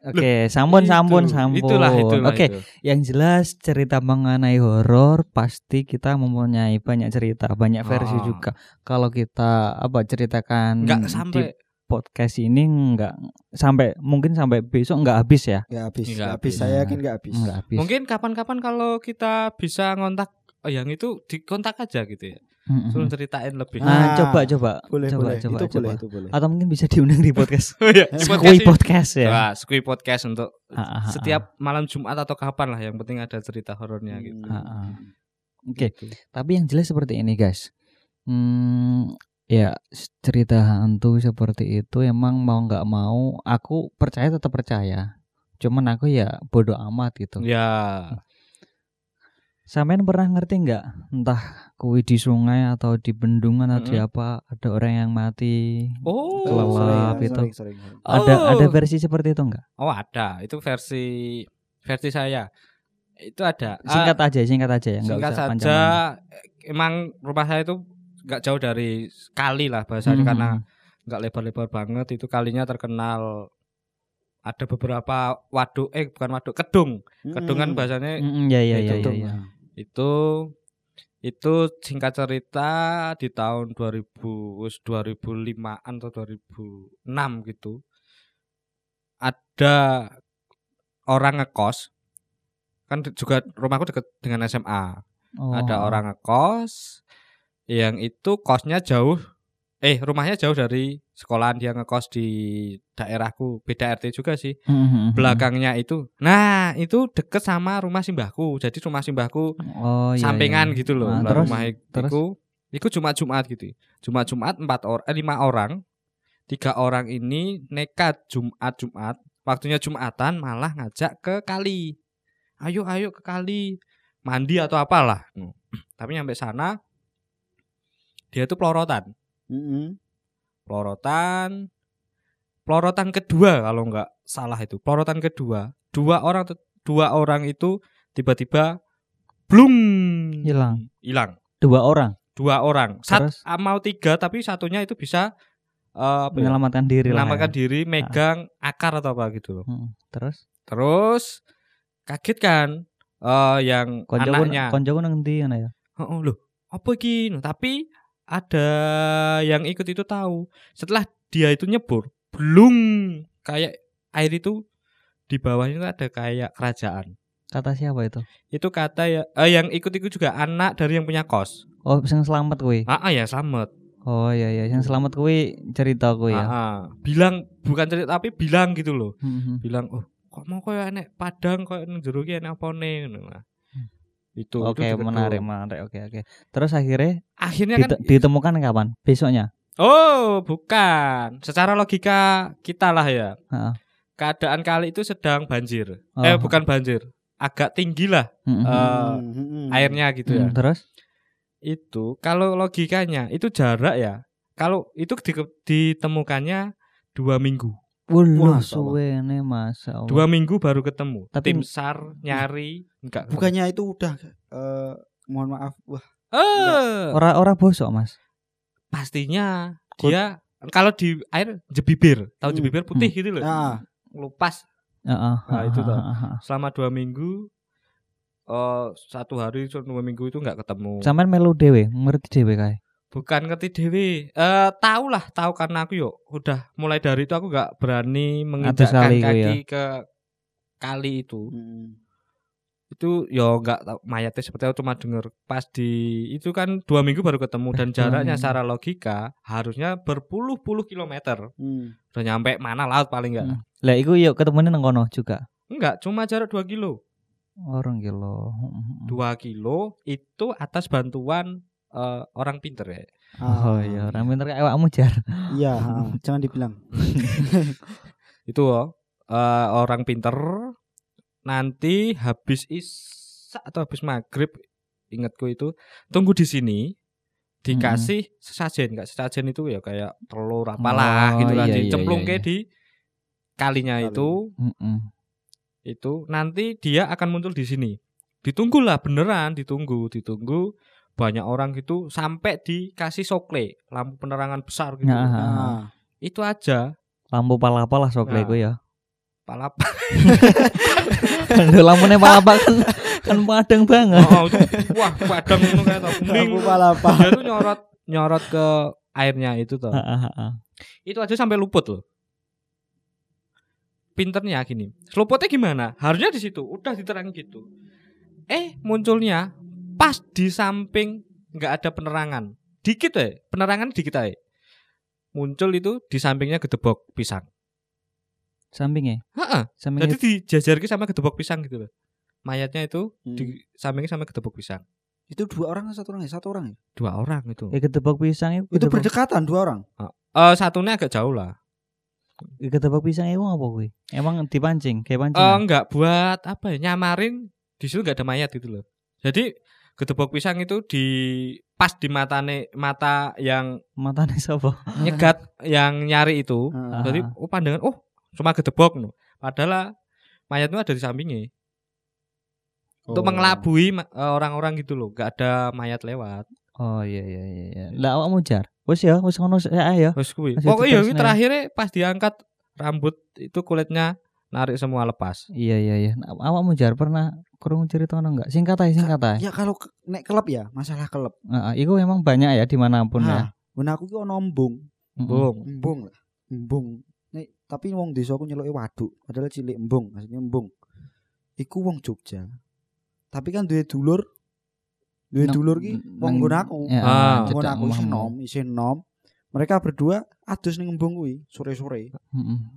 Oke, sampun Itu, sampun sampun. itulah itulah Oke, itu. yang jelas cerita mengenai horor pasti kita mempunyai banyak cerita, banyak versi Ah. juga. Kalau kita apa ceritakan enggak di sampai podcast ini enggak sampai mungkin sampai besok enggak habis ya. Nggak habis, Nggak nggak habis. habis. Saya yakin nggak habis. Enggak habis. mungkin kapan-kapan kalau kita bisa ngontak oh, yang itu dikontak aja gitu ya Mm-mm. suruh ceritain lebih Nah, Ah, coba coba Boleh coba boleh. coba itu coba. boleh itu boleh. Atau mungkin bisa diundang di podcast. (laughs) Oh iya, Skui podcast podcast ya. Wah, Skui podcast untuk Ah, ah, ah, setiap malam Jumat atau kapan lah yang penting ada cerita horornya gitu. Hmm. Ah, ah. Oke. Gitu. Tapi yang jelas seperti ini guys. Hmm, ya cerita hantu seperti itu emang mau nggak mau aku percaya tetap percaya. Cuman aku ya bodoh amat gitu. Ya. Sampean pernah ngerti nggak entah kuwi di sungai atau di bendungan atau di Mm-mm. apa ada orang yang mati. Oh. Kelelap itu. sering, sering, sering. Ada Oh. ada versi seperti itu enggak? Oh ada, itu versi versi saya. Itu ada. Ah, Singkat aja, singkat aja ya, nggak singkat usah saja. panjang. Emang rumah saya itu nggak jauh dari kali lah bahasanya Mhm. karena nggak lebar-lebar banget. Itu kalinya terkenal ada beberapa waduk, eh bukan waduk, kedung. Kedung kan Mm-mm. bahasanya Mm-mm, ya ya Eh, ya ya. kedung. ya. Itu itu singkat cerita di tahun 2000 wis 2005-an atau 2006 gitu. Ada orang ngekos kan juga rumahku deket dengan SMA. Oh. Ada orang ngekos yang itu kosnya jauh eh rumahnya jauh dari sekolahan dia ngekos di daerahku. Beda RT juga sih. Mhm, mhm. belakangnya itu. Nah itu deket sama rumah simbahku. Jadi rumah simbahku Oh iya. sampingan iya. gitu loh Nah, terus? rumah terus? itu itu Jumat Jumat gitu. Jumat Jumat empat orang eh, lima orang. Tiga orang ini nekat Jumat Jumat waktunya Jumatan malah ngajak ke kali. Ayo ayo ke kali. Mandi atau apalah. Hmm. (clears throat) tapi nyampe sana dia tuh pelorotan Mm-mm. pelorotan pelorotan kedua kalau nggak salah itu. Pelorotan kedua. Dua orang dua orang itu tiba-tiba blung. Hilang. hilang. Dua orang? Dua orang. Sat, Terus? ah, mau tiga tapi satunya itu bisa eh, ya, menyelamatkan diri menyelamatkan ya. diri megang akar atau apa gitu loh. Mm, Terus? Terus kaget kan eh, yang koncoku anaknya? ndi ngono ya? Oh, loh, apa iki? Nah, Tapi ada yang ikut itu tahu. Setelah dia itu nyebur, belum kayak air itu di bawahnya itu ada kayak kerajaan. Kata siapa itu? Itu kata ya eh, yang ikut-ikut juga anak dari yang punya kos. Oh, sing selamat kuwi. Ah, ah, ya selamat. Oh iya iya, yang selamat kuwi cerita Ah, ya. ah. Bilang bukan cerita tapi bilang gitu loh. Mhm. Bilang, "Oh, kok mau kayak enek padang nang jero ki enek apa nih?" Itu Oke, itu deket menarik, tuh. menarik. Oke, oke. Terus akhirnya Akhirnya kan dite- ditemukan kapan? Besoknya. Oh, bukan. Secara logika kita lah ya. Heeh. Keadaan kali itu sedang banjir. Oh. Eh, bukan banjir. Agak tinggi lah. Eh, Mm-mm. airnya gitu ya. Mm, Terus Itu kalau logikanya itu jarak ya. Kalau itu di- ditemukannya dua minggu. Allah. suwe nih masa Allah. Dua minggu baru ketemu. Tapi- Tim SAR nyari enggak. Bukannya itu udah eh, mohon maaf. Wah, Eh, Ora ora bosok, Mas. pastinya Kut- dia kalau di air jebibir, tahu Hmm. jebibir putih gitu loh. nah, Lupas Heeh. Nah, itu heeh. selama dua minggu eh satu hari dua minggu itu nggak ketemu Sampean melu dhewe, ngerti dhewe kae. Bukan ngerti dewi eh tahu lah tahu karena aku yuk udah mulai dari itu aku nggak berani menginjakkan kaki ya. ke kali itu mm, itu yo nggak tahu mayatnya seperti apa cuma denger pas di itu kan dua minggu baru ketemu dan dua jaraknya minggu. secara logika harusnya berpuluh-puluh kilometer mm. udah nyampe mana laut paling enggak Hmm. Lah iku yuk ketemunya kono juga. enggak cuma jarak dua kilo Orang kilo. dua kilo itu atas bantuan eh, orang pinter ya Oh Ah, iya, orang pinter kayak awakmu jar. Iya, (laughs) jangan dibilang. (laughs) itu oh, eh, orang pinter nanti habis isya atau habis maghrib ingatku itu tunggu di sini dikasih sesajen nggak sesajen itu ya kayak telur apalah Oh, gitu kan iya, iya, iya, iya. di kalinya Kali. itu Heeh. itu nanti dia akan muncul di sini ditunggulah beneran ditunggu ditunggu banyak orang gitu sampai dikasih sokle lampu penerangan besar gitu Nah, Nah, itu aja Lampu palapa lah sok Nah. ya. palap Lho lampune palapa kan kan padang banget. Oh, itu, wah, padang ngono kayak to. Bening. lampu palapa. Dia tuh nyorot nyorot ke airnya itu tuh. Heeh, heeh. Itu aja sampai luput loh. Pinternya gini. Luputnya gimana? Harusnya di situ, udah diterangin gitu. Eh, munculnya pas di samping nggak ada penerangan. Dikit ya, penerangan dikit aja. Muncul itu di sampingnya gedebok pisang. Sampingnya. Heeh. Sampingnya. Jadi dijajarke sama gedebok pisang gitu loh. Mayatnya itu Hmm. di sampingnya sama gedebok pisang. Itu dua orang atau satu orang ya? Satu orang ya? Dua orang itu. Ya ketebak pisang itu. Itu ketebak- berdekatan dua orang. Eh satunya agak jauh lah. ketebak pisang itu apa kuwi? Emang dipancing, kayak Eh pancingan. enggak buat apa ya? Nyamarin di situ enggak ada mayat gitu loh. Jadi gedebok pisang itu di pas di matane mata yang Matane sapa? nyegat yang nyari itu. Heeh. Jadi Ah. oh pandangan oh cuma gedebok no. Padahal mayatnya ada di sampingnya. Untuk Oh. mengelabui ma- eh, orang-orang gitu loh, enggak ada mayat lewat. Oh iya iya iya iya. Lah awakmu jar. Wis ya, wis ngono sik ya. Terus kuwi. Ini nih. terakhirnya pas diangkat rambut itu kulitnya narik semua lepas. Iya iya iya. Nah, awakmu jar pernah kurung cerita ono enggak? Singkat aja, singkat aja. Ya kalau nek klub ya, masalah klub. Heeh, iku emang banyak ya di mana pun ya. Nah, ben aku ki ono embung. Embung lah. Embung. Nek tapi wong desa aku nyeluki waduk, padahal cilik embung, maksudnya embung. Iku wong Jogja. Tapi kan duwe dulur. Duwe Nang- dulur ki wong nggon aku. Ya, Ah. Nggon cedak aku isin omahmu. nom, isin nom. Mereka berdua adus ning embung kuwi sore-sore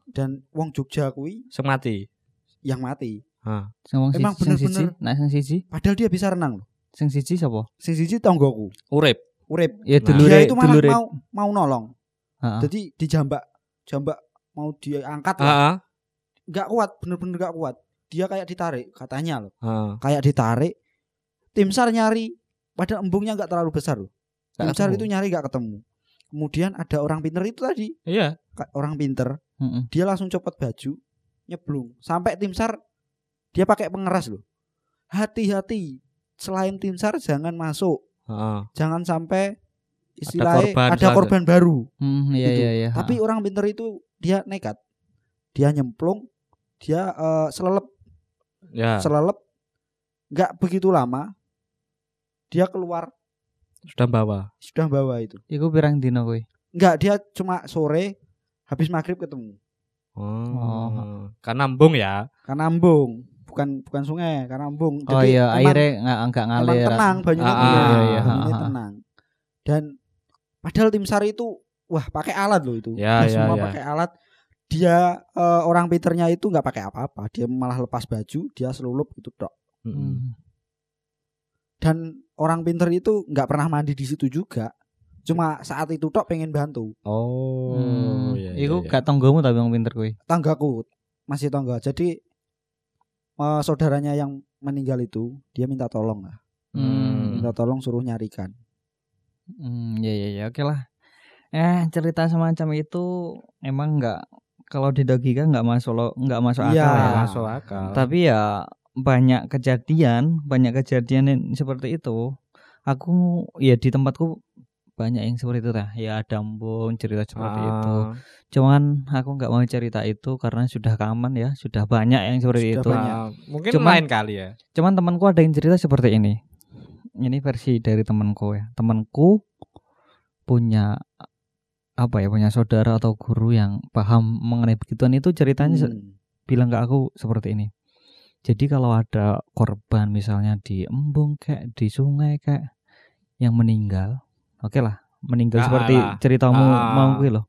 dan wong Jogja kuwi Sing mati. yang mati. Sing wong Emang siji- sing siji, bener-bener- nah sing siji, Padahal dia bisa renang loh. sing siji sapa? Sing siji tanggoku, Urip. urip. Ya Nah. dulure dia itu malah dulure. mau mau nolong. Heeh. Jadi dijambak, jambak mau diangkat lah. Heeh. Nggak kuat, bener-bener nggak kuat. Dia kayak ditarik katanya loh. Heeh. Kayak ditarik. Tim SAR nyari, padahal embungnya nggak terlalu besar loh. Tim SAR itu nyari nggak ketemu. Kemudian ada orang pinter itu tadi, Iya. ka- orang pinter, Heeh. dia langsung copot baju, nyeblung. Sampai tim SAR dia pakai pengeras loh. Hati-hati, selain tim SAR jangan masuk, Heeh. jangan sampai istilahnya korban ada korban, baru. Hmm, iya Gitu. iya iya. Tapi orang pinter itu dia nekat. Dia nyemplung, dia eh, selelep, Ya, selelep. Nggak begitu lama dia keluar sudah bawa. sudah bawa itu. Iku pirang dino kuwi? Nggak, dia cuma sore habis maghrib ketemu. Oh. Karena embung ya. Karena embung, bukan bukan sungai, karena embung. Oh Jadi iya, emang- airnya nggak enggak emang ngalir. tenang banyunya Ah, tenang, iya, iya, banyunya ah, ah. tenang. Dan padahal tim SAR itu wah pakai alat loh itu. Ya, Dia ya, semua ya. pakai alat. Dia eh, orang pinternya itu nggak pakai apa-apa. Dia malah lepas baju, dia selulup gitu dok. Hmm. Dan orang pinter itu nggak pernah mandi di situ juga. Cuma saat itu tok pengen bantu. Oh, Hmm. iya, Iku iya, iya. gak tonggomu tapi wong pinter kuwi. Tanggaku masih tangga. Jadi eh, saudaranya yang meninggal itu dia minta tolong lah. Hmm. Minta tolong suruh nyarikan. Hmm, ya ya ya, oke lah. Eh, cerita semacam itu emang nggak kalau di logika nggak masuk lo nggak masuk Iya. akal ya. Nggak masuk akal. Tapi ya banyak kejadian, banyak kejadian yang seperti itu. Aku ya di tempatku banyak yang seperti itu lah. Ya ada embung cerita seperti itu. Ah, Cuman aku nggak mau cerita itu karena sudah kaman ya, sudah banyak yang seperti Sudah itu. banyak. mungkin Cuman- lain kali ya. Cuman temanku ada yang cerita seperti ini. Ini versi dari temanku ya. Temanku punya apa ya punya saudara atau guru yang paham mengenai begituan itu ceritanya Hmm. bilang ke aku seperti ini. Jadi kalau ada korban misalnya di embung kayak di sungai kayak yang meninggal, oke lah meninggal Ah, seperti ceritamu Ah. mau gue loh.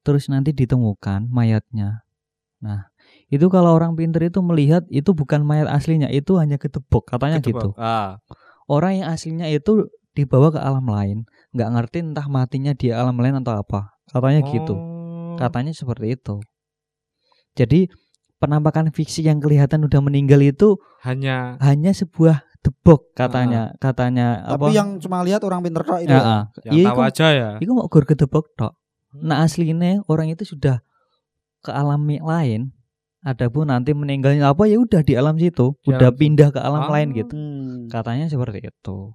Terus nanti ditemukan mayatnya. Nah itu kalau orang pinter itu melihat itu bukan mayat aslinya, itu hanya ketebok katanya gitu. Ah, Orang yang aslinya itu dibawa ke alam lain, nggak ngerti entah matinya di alam lain atau apa. Katanya gitu. oh. Katanya seperti itu. Jadi penampakan fiksi yang kelihatan udah meninggal itu hanya hanya sebuah tebok katanya. Katanya Tapi apa? yang cuma lihat orang pinter tok itu. ya, ya. ah. yang Iya, tahu iku- aja ya. Iku mau gur tok. Nah aslinya orang itu sudah ke alam lain. Adapun nanti meninggalnya apa ya udah di alam situ, Di udah alam- pindah ke alam Ah. lain gitu. Hmm. Katanya seperti itu.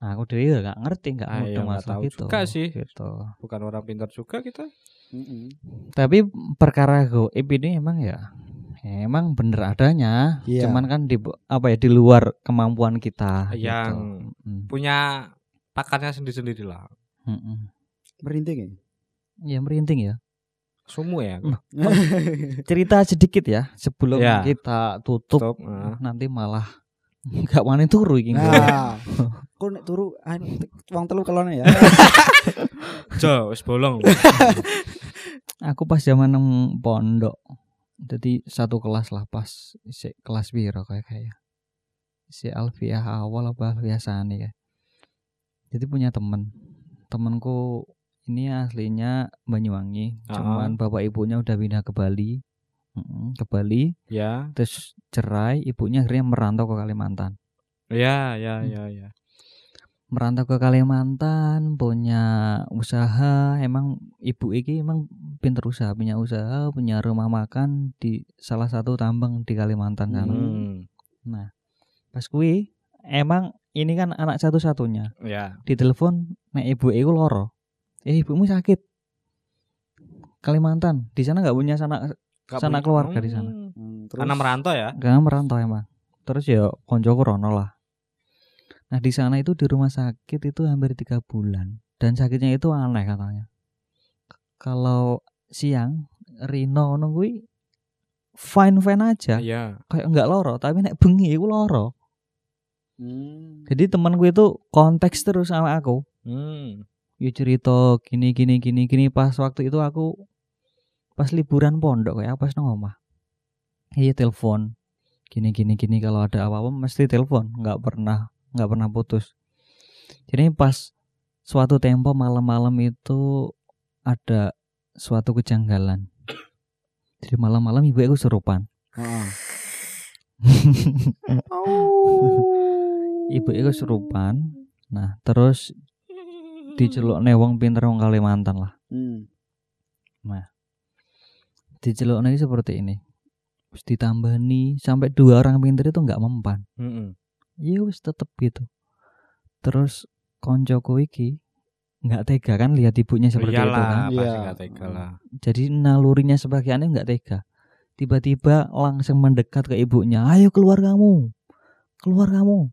Nah, aku dari nggak ngerti nggak Ah, iya, nggak masalah tahu gitu. juga sih. Gitu. Bukan orang pintar juga kita. Mm-mm. Tapi perkara goib ini emang ya emang bener adanya. Iya. Cuman kan di apa ya di luar kemampuan kita. Yang gitu. Punya pakarnya sendiri-sendiri lah. mm, mm. Merinding ya. Ya merinding ya. Sumu ya. (laughs) Cerita sedikit ya sebelum Ya. kita tutup Stop. ah. nanti malah (laughs) nggak wani turu iki. Nah, (laughs) kok nek turu anu wong telu kelone ya. Jo, wis bolong. Aku pas zaman nang pondok. Jadi satu kelas lah pas isik kelas piro kayak kayak. si Alfiah awal apa Alfiah Sani ya. Jadi punya temen temanku ini aslinya Banyuwangi, Ah. cuman bapak ibunya udah pindah ke Bali, ke Bali, Ya. terus cerai, ibunya akhirnya merantau ke Kalimantan. Ya, ya, Hmm. ya, ya. Merantau ke Kalimantan punya usaha emang ibu iki emang pinter usaha punya usaha punya rumah makan di salah satu tambang di Kalimantan kan Hmm. nah pas kui emang ini kan anak satu-satunya Ya. ditelepon nek ibu iku loro eh ibumu sakit Kalimantan di sana nggak punya sanak Gak Sanak punya- keluarga di sana. Hmm. Hmm, terus Karena merantau ya. Gak merantau emang. Terus ya koncoku rono lah. Nah di sana itu di rumah sakit itu hampir tiga bulan dan sakitnya itu aneh katanya. Kalau siang Rino nunggu fine fine aja, Iya. kayak nggak loro. Tapi nek bengi itu loro. Hmm. Jadi temanku itu konteks terus sama aku. Hmm. Ya cerita gini gini gini gini pas waktu itu aku pas liburan pondok kayak pas nang omah. Iya telepon. Gini gini gini kalau ada apa-apa mesti telepon, nggak pernah nggak pernah putus. Jadi pas suatu tempo malam-malam itu ada suatu kejanggalan. Jadi malam-malam ibu aku serupan. Heeh. (laughs) ibu aku serupan. Nah, terus diceluk wong pinter wong Kalimantan lah. Hmm. diceluk lagi seperti ini Terus ditambani sampai dua orang pinter itu nggak mempan Hmm. Ya wis tetep gitu. Terus koncoku iki nggak tega kan lihat ibunya seperti itu Iyalah, kan? pasti Iya. nggak tega lah. jadi nalurinya sebagai aneh nggak tega. Tiba-tiba langsung mendekat ke ibunya ayo keluar kamu keluar kamu.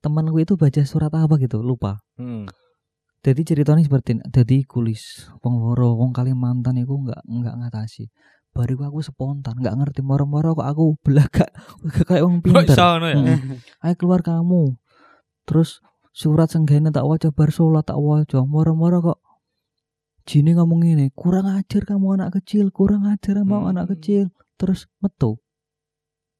Temanku itu baca surat apa gitu lupa. Hmm. jadi ceritanya seperti ini. Jadi kulis wong loro wong Kalimantan itu nggak nggak ngatasi baru aku spontan nggak ngerti moro-moro kok aku (laughs) belakang kayak pinter iso ngono ya? Mm. (laughs) ayo keluar kamu terus surat senggene tak waca bar sholat tak waca moro-moro kok Jini ngomong ini kurang ajar kamu anak kecil kurang ajar kamu Hmm. anak kecil terus metu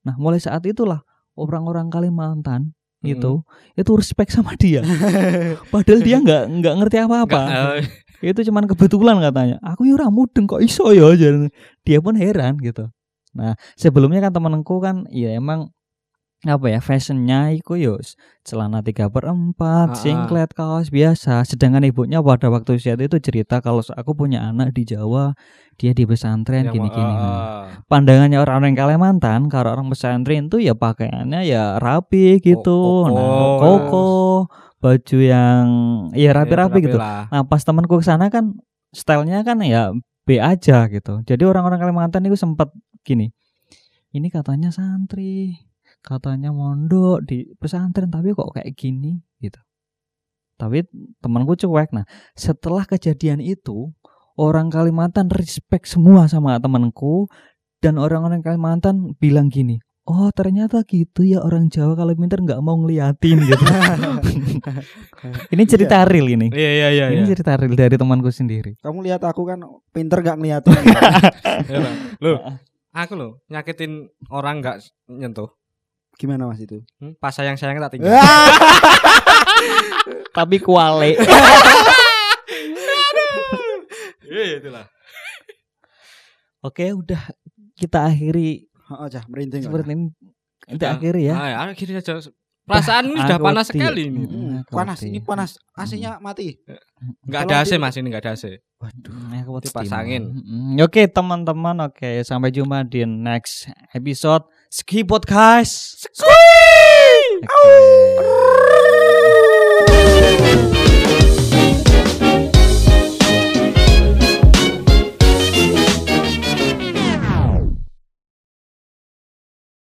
nah mulai saat itulah orang-orang Kalimantan Hmm. itu itu respect sama dia (laughs) padahal dia nggak nggak ngerti apa-apa itu cuman kebetulan katanya. Aku ya ora mudeng kok iso ya dia pun heran gitu. Nah sebelumnya kan temanku kan ya emang apa ya fashionnya iku yo s- celana tiga per empat singlet kaos biasa. Sedangkan ibunya pada waktu saat itu cerita kalau aku punya anak di Jawa dia di pesantren gini-gini. Ah, Nah, pandangannya orang-orang Kalimantan kalau orang pesantren tuh ya pakaiannya ya rapi gitu. Koko, nah ya. koko baju yang ya rapi-rapi Ya, gitu lah. Nah pas temanku ke sana kan stylenya kan ya B aja gitu. Jadi orang-orang Kalimantan itu sempat gini. Ini katanya santri, katanya mondok di pesantren tapi kok kayak gini gitu. Tapi temanku cuek. Nah setelah kejadian itu orang Kalimantan respect semua sama temanku dan orang-orang Kalimantan bilang gini. Oh ternyata gitu ya orang Jawa kalau pinter nggak mau ngeliatin gitu. (laughs) ini cerita real ini. Iya iya iya. Ini iya. cerita real dari temanku sendiri. Kamu lihat aku kan pinter gak ngeliatin. (laughs) Iya. Loh, (laughs) aku loh nyakitin orang nggak nyentuh. Gimana mas itu? Hmm, Pas sayang sayang tak tinggal. Tapi kuale. Iya itulah. Oke, udah kita akhiri Oh, cah merinding. seperti ini. Kita Udah. akhiri ya. Ah, ya, akhiri aja. Perasaan ini sudah aku panas sekali ini. Mm. Hmm, panas ini panas. AC-nya mati. Enggak Kalau ada AC Mas ini enggak ada AC. Waduh, aku wedi Dipasangin. Mm, Oke, teman-teman, oke, sampai jumpa di next episode Ski Podcast. Oke.